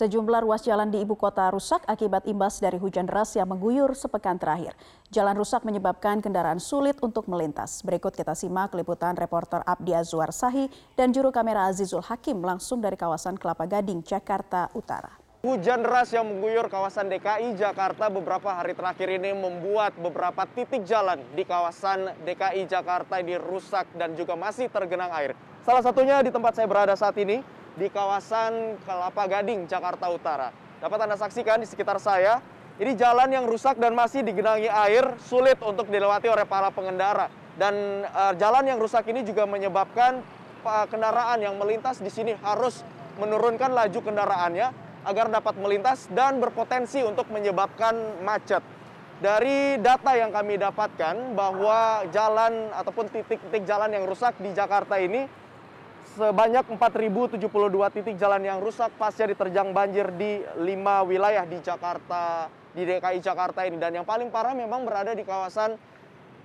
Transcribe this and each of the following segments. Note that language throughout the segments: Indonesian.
Sejumlah ruas jalan di ibu kota rusak akibat imbas dari hujan deras yang mengguyur sepekan terakhir. Jalan rusak menyebabkan kendaraan sulit untuk melintas. Berikut kita simak liputan reporter Abdi Azwar Sahi dan juru kamera Azizul Hakim langsung dari kawasan Kelapa Gading, Jakarta Utara. Hujan deras yang mengguyur kawasan DKI Jakarta beberapa hari terakhir ini membuat beberapa titik jalan di kawasan DKI Jakarta ini rusak dan juga masih tergenang air. Salah satunya di tempat saya berada saat ini, di kawasan Kelapa Gading, Jakarta Utara. Dapat Anda saksikan di sekitar saya, ini jalan yang rusak dan masih digenangi air, sulit untuk dilewati oleh para pengendara. Dan uh, jalan yang rusak ini juga menyebabkan uh, kendaraan yang melintas di sini harus menurunkan laju kendaraannya agar dapat melintas dan berpotensi untuk menyebabkan macet. Dari data yang kami dapatkan bahwa jalan ataupun titik-titik jalan yang rusak di Jakarta ini sebanyak 4.072 titik jalan yang rusak pasca diterjang banjir di lima wilayah di Jakarta, di DKI Jakarta ini. Dan yang paling parah memang berada di kawasan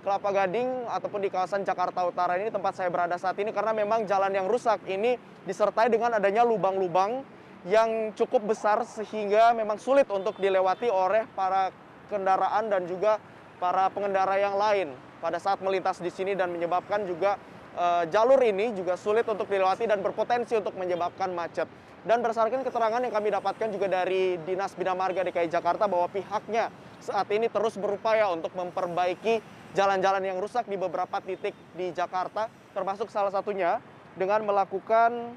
Kelapa Gading ataupun di kawasan Jakarta Utara ini tempat saya berada saat ini karena memang jalan yang rusak ini disertai dengan adanya lubang-lubang yang cukup besar sehingga memang sulit untuk dilewati oleh para kendaraan dan juga para pengendara yang lain pada saat melintas di sini dan menyebabkan juga uh, jalur ini juga sulit untuk dilewati dan berpotensi untuk menyebabkan macet. Dan berdasarkan keterangan yang kami dapatkan juga dari Dinas Bina Marga DKI Jakarta bahwa pihaknya saat ini terus berupaya untuk memperbaiki jalan-jalan yang rusak di beberapa titik di Jakarta, termasuk salah satunya dengan melakukan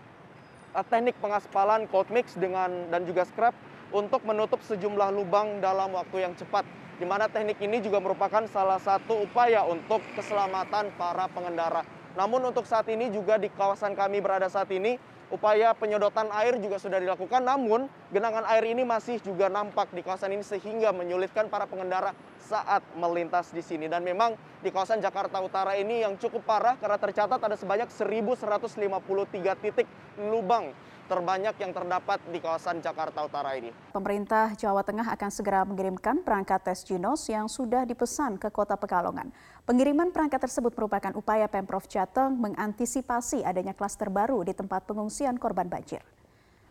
uh, teknik pengaspalan cold mix dengan dan juga scrap untuk menutup sejumlah lubang dalam waktu yang cepat. Di mana teknik ini juga merupakan salah satu upaya untuk keselamatan para pengendara. Namun untuk saat ini juga di kawasan kami berada saat ini, upaya penyedotan air juga sudah dilakukan. Namun genangan air ini masih juga nampak di kawasan ini sehingga menyulitkan para pengendara saat melintas di sini. Dan memang di kawasan Jakarta Utara ini yang cukup parah karena tercatat ada sebanyak 1.153 titik lubang terbanyak yang terdapat di kawasan Jakarta Utara ini. Pemerintah Jawa Tengah akan segera mengirimkan perangkat tes Ginos yang sudah dipesan ke Kota Pekalongan. Pengiriman perangkat tersebut merupakan upaya Pemprov Jateng mengantisipasi adanya klaster baru di tempat pengungsian korban banjir.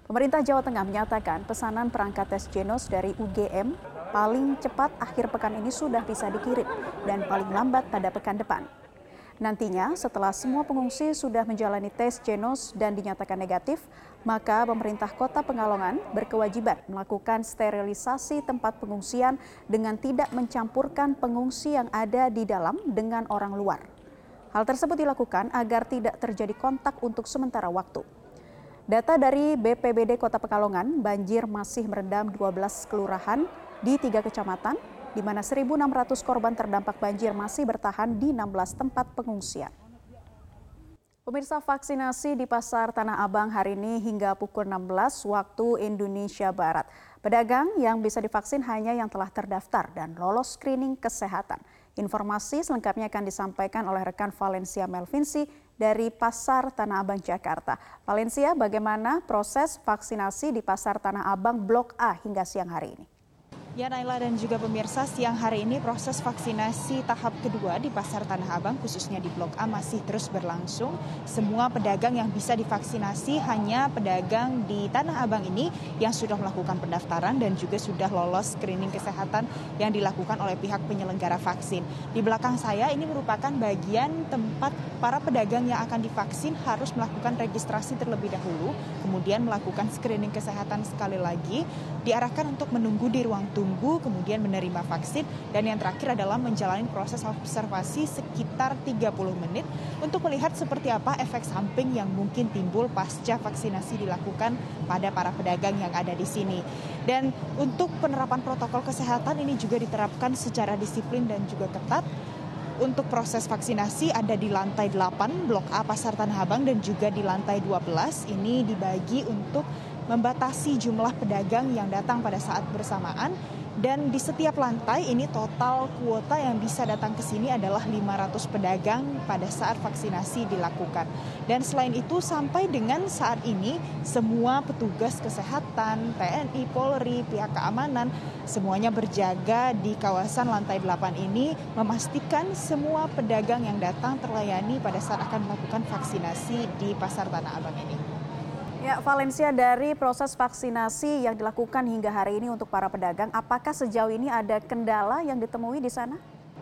Pemerintah Jawa Tengah menyatakan pesanan perangkat tes Genos dari UGM paling cepat akhir pekan ini sudah bisa dikirim dan paling lambat pada pekan depan. Nantinya, setelah semua pengungsi sudah menjalani tes genos dan dinyatakan negatif, maka pemerintah kota Pengalongan berkewajiban melakukan sterilisasi tempat pengungsian dengan tidak mencampurkan pengungsi yang ada di dalam dengan orang luar. Hal tersebut dilakukan agar tidak terjadi kontak untuk sementara waktu. Data dari BPBD Kota Pekalongan, banjir masih merendam 12 kelurahan di tiga kecamatan di mana 1.600 korban terdampak banjir masih bertahan di 16 tempat pengungsian. Pemirsa vaksinasi di Pasar Tanah Abang hari ini hingga pukul 16 waktu Indonesia Barat. Pedagang yang bisa divaksin hanya yang telah terdaftar dan lolos screening kesehatan. Informasi selengkapnya akan disampaikan oleh rekan Valencia Melvinsi dari Pasar Tanah Abang, Jakarta. Valencia, bagaimana proses vaksinasi di Pasar Tanah Abang Blok A hingga siang hari ini? Ya Naila dan juga pemirsa, siang hari ini proses vaksinasi tahap kedua di Pasar Tanah Abang khususnya di Blok A masih terus berlangsung. Semua pedagang yang bisa divaksinasi hanya pedagang di Tanah Abang ini yang sudah melakukan pendaftaran dan juga sudah lolos screening kesehatan yang dilakukan oleh pihak penyelenggara vaksin. Di belakang saya ini merupakan bagian tempat para pedagang yang akan divaksin harus melakukan registrasi terlebih dahulu, kemudian melakukan screening kesehatan sekali lagi, diarahkan untuk menunggu di ruang tunggu menunggu, kemudian menerima vaksin, dan yang terakhir adalah menjalani proses observasi sekitar 30 menit untuk melihat seperti apa efek samping yang mungkin timbul pasca vaksinasi dilakukan pada para pedagang yang ada di sini. Dan untuk penerapan protokol kesehatan ini juga diterapkan secara disiplin dan juga ketat. Untuk proses vaksinasi ada di lantai 8 Blok A Pasar Tanah Abang dan juga di lantai 12 ini dibagi untuk membatasi jumlah pedagang yang datang pada saat bersamaan dan di setiap lantai ini total kuota yang bisa datang ke sini adalah 500 pedagang pada saat vaksinasi dilakukan. Dan selain itu sampai dengan saat ini semua petugas kesehatan, TNI, Polri, pihak keamanan semuanya berjaga di kawasan lantai 8 ini memastikan semua pedagang yang datang terlayani pada saat akan melakukan vaksinasi di Pasar Tanah Abang ini. Ya, Valencia dari proses vaksinasi yang dilakukan hingga hari ini untuk para pedagang, apakah sejauh ini ada kendala yang ditemui di sana?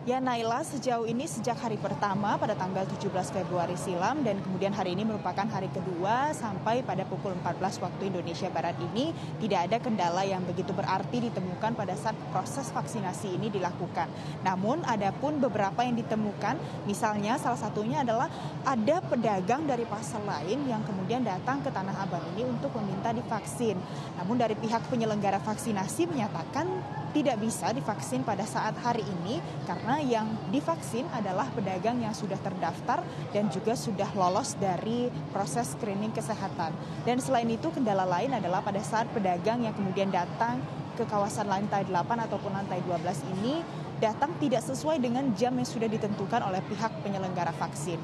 Ya Naila, sejauh ini sejak hari pertama pada tanggal 17 Februari silam dan kemudian hari ini merupakan hari kedua sampai pada pukul 14 waktu Indonesia Barat ini tidak ada kendala yang begitu berarti ditemukan pada saat proses vaksinasi ini dilakukan. Namun ada pun beberapa yang ditemukan, misalnya salah satunya adalah ada pedagang dari pasar lain yang kemudian datang ke Tanah Abang ini untuk meminta divaksin. Namun dari pihak penyelenggara vaksinasi menyatakan tidak bisa divaksin pada saat hari ini karena yang divaksin adalah pedagang yang sudah terdaftar dan juga sudah lolos dari proses screening kesehatan. Dan selain itu kendala lain adalah pada saat pedagang yang kemudian datang ke kawasan lantai 8 ataupun lantai 12 ini datang tidak sesuai dengan jam yang sudah ditentukan oleh pihak penyelenggara vaksin.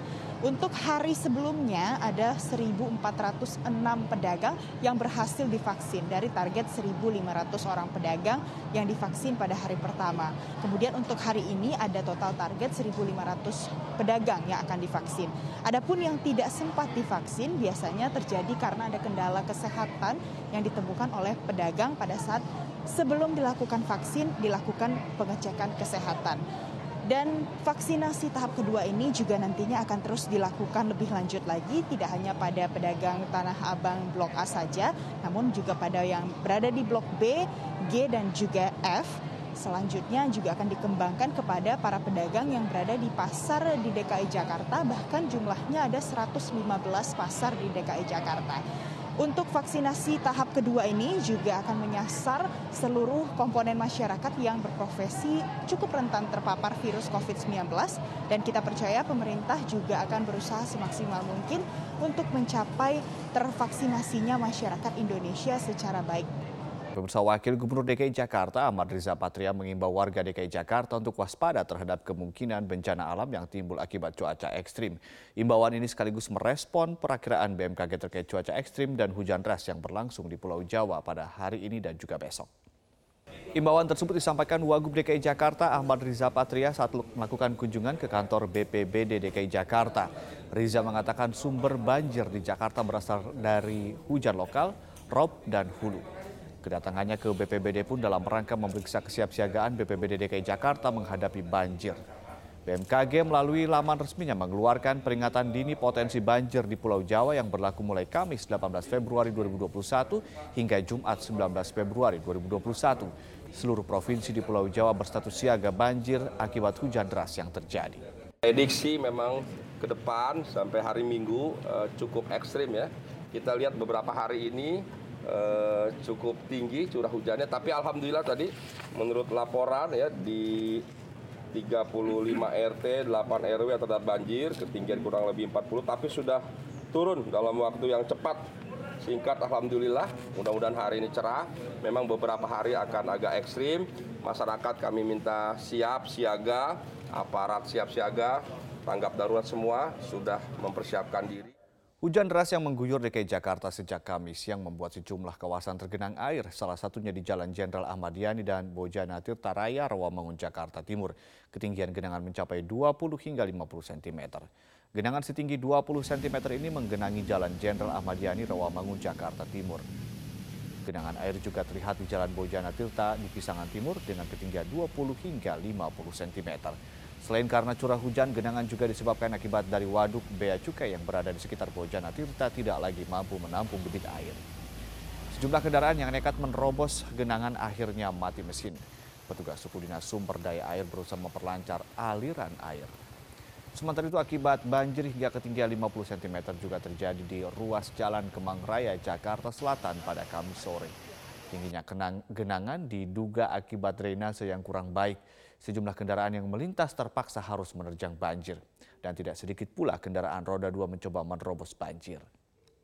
Untuk hari sebelumnya ada 1.406 pedagang yang berhasil divaksin dari target 1.500 orang pedagang yang divaksin pada hari pertama. Kemudian untuk hari ini ada total target 1.500 pedagang yang akan divaksin. Adapun yang tidak sempat divaksin biasanya terjadi karena ada kendala kesehatan yang ditemukan oleh pedagang pada saat sebelum dilakukan vaksin dilakukan pengecekan kesehatan. Dan vaksinasi tahap kedua ini juga nantinya akan terus dilakukan lebih lanjut lagi, tidak hanya pada pedagang Tanah Abang Blok A saja, namun juga pada yang berada di Blok B, G, dan juga F. Selanjutnya juga akan dikembangkan kepada para pedagang yang berada di pasar di DKI Jakarta, bahkan jumlahnya ada 115 pasar di DKI Jakarta. Untuk vaksinasi tahap kedua ini juga akan menyasar seluruh komponen masyarakat yang berprofesi cukup rentan terpapar virus COVID-19 dan kita percaya pemerintah juga akan berusaha semaksimal mungkin untuk mencapai tervaksinasinya masyarakat Indonesia secara baik. Pemirsa Wakil Gubernur DKI Jakarta Ahmad Riza Patria mengimbau warga DKI Jakarta untuk waspada terhadap kemungkinan bencana alam yang timbul akibat cuaca ekstrim. Imbauan ini sekaligus merespon perakiraan BMKG terkait cuaca ekstrim dan hujan deras yang berlangsung di Pulau Jawa pada hari ini dan juga besok. Imbauan tersebut disampaikan Wagub DKI Jakarta Ahmad Riza Patria saat melakukan kunjungan ke kantor BPBD DKI Jakarta. Riza mengatakan sumber banjir di Jakarta berasal dari hujan lokal, rob, dan hulu. Kedatangannya ke BPBD pun dalam rangka memeriksa kesiapsiagaan BPBD DKI Jakarta menghadapi banjir. BMKG melalui laman resminya mengeluarkan peringatan dini potensi banjir di Pulau Jawa yang berlaku mulai Kamis 18 Februari 2021 hingga Jumat 19 Februari 2021. Seluruh provinsi di Pulau Jawa berstatus siaga banjir akibat hujan deras yang terjadi. Prediksi memang ke depan sampai hari Minggu uh, cukup ekstrim ya. Kita lihat beberapa hari ini eh, cukup tinggi curah hujannya. Tapi alhamdulillah tadi menurut laporan ya di 35 RT 8 RW terdapat banjir ketinggian kurang lebih 40 tapi sudah turun dalam waktu yang cepat. Singkat alhamdulillah mudah-mudahan hari ini cerah. Memang beberapa hari akan agak ekstrim. Masyarakat kami minta siap siaga aparat siap siaga tanggap darurat semua sudah mempersiapkan diri Hujan deras yang mengguyur DKI Jakarta sejak Kamis yang membuat sejumlah kawasan tergenang air, salah satunya di Jalan Jenderal Ahmad Yani dan Bojana Tirta Raya, Rawamangun, Jakarta Timur. Ketinggian genangan mencapai 20 hingga 50 cm. Genangan setinggi 20 cm ini menggenangi Jalan Jenderal Ahmad Yani, Rawamangun, Jakarta Timur. Genangan air juga terlihat di Jalan Bojana Tirta di Pisangan Timur dengan ketinggian 20 hingga 50 cm. Selain karena curah hujan, genangan juga disebabkan akibat dari waduk bea cukai yang berada di sekitar Bojana Tirta tidak lagi mampu menampung debit air. Sejumlah kendaraan yang nekat menerobos genangan akhirnya mati mesin. Petugas suku dinas sumber daya air berusaha memperlancar aliran air. Sementara itu akibat banjir hingga ketinggian 50 cm juga terjadi di ruas Jalan Kemang Raya, Jakarta Selatan pada Kamis sore. Tingginya genangan diduga akibat drainase yang kurang baik. Sejumlah kendaraan yang melintas terpaksa harus menerjang banjir. Dan tidak sedikit pula kendaraan roda dua mencoba menerobos banjir.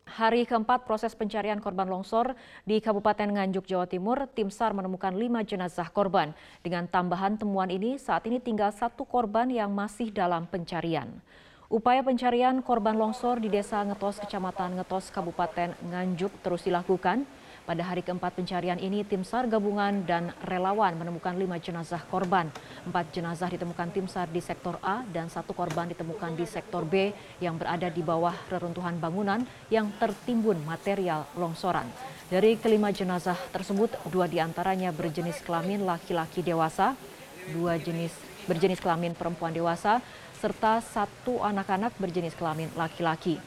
Hari keempat proses pencarian korban longsor di Kabupaten Nganjuk, Jawa Timur, tim SAR menemukan lima jenazah korban. Dengan tambahan temuan ini, saat ini tinggal satu korban yang masih dalam pencarian. Upaya pencarian korban longsor di Desa Ngetos, Kecamatan Ngetos, Kabupaten Nganjuk terus dilakukan. Pada hari keempat pencarian ini, tim SAR gabungan dan relawan menemukan lima jenazah korban. Empat jenazah ditemukan tim SAR di sektor A dan satu korban ditemukan di sektor B yang berada di bawah reruntuhan bangunan yang tertimbun material longsoran. Dari kelima jenazah tersebut, dua di antaranya berjenis kelamin laki-laki dewasa, dua jenis berjenis kelamin perempuan dewasa, serta satu anak-anak berjenis kelamin laki-laki.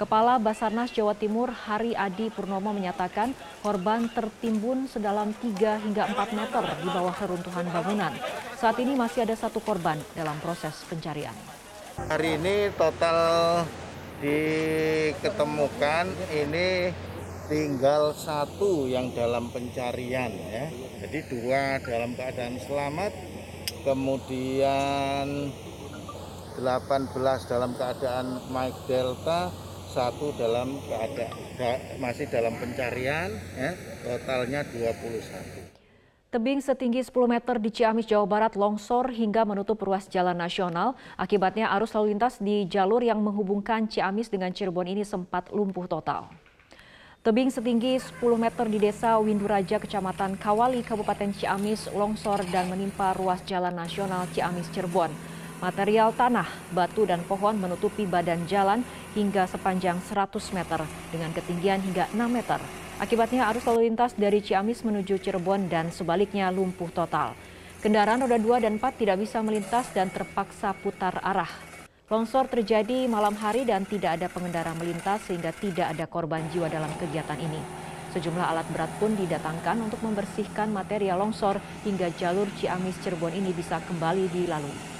Kepala Basarnas Jawa Timur Hari Adi Purnomo menyatakan korban tertimbun sedalam 3 hingga 4 meter di bawah reruntuhan bangunan. Saat ini masih ada satu korban dalam proses pencarian. Hari ini total diketemukan ini tinggal satu yang dalam pencarian ya. Jadi dua dalam keadaan selamat, kemudian 18 dalam keadaan Mike Delta, satu dalam keadaan masih dalam pencarian, ya, totalnya 21. Tebing setinggi 10 meter di Ciamis, Jawa Barat longsor hingga menutup ruas jalan nasional. Akibatnya arus lalu lintas di jalur yang menghubungkan Ciamis dengan Cirebon ini sempat lumpuh total. Tebing setinggi 10 meter di desa Winduraja, Kecamatan Kawali, Kabupaten Ciamis longsor dan menimpa ruas jalan nasional Ciamis, Cirebon. Material tanah, batu, dan pohon menutupi badan jalan hingga sepanjang 100 meter dengan ketinggian hingga 6 meter. Akibatnya arus lalu lintas dari Ciamis menuju Cirebon dan sebaliknya lumpuh total. Kendaraan roda 2 dan 4 tidak bisa melintas dan terpaksa putar arah. Longsor terjadi malam hari dan tidak ada pengendara melintas sehingga tidak ada korban jiwa dalam kegiatan ini. Sejumlah alat berat pun didatangkan untuk membersihkan material longsor hingga jalur Ciamis Cirebon ini bisa kembali dilalui.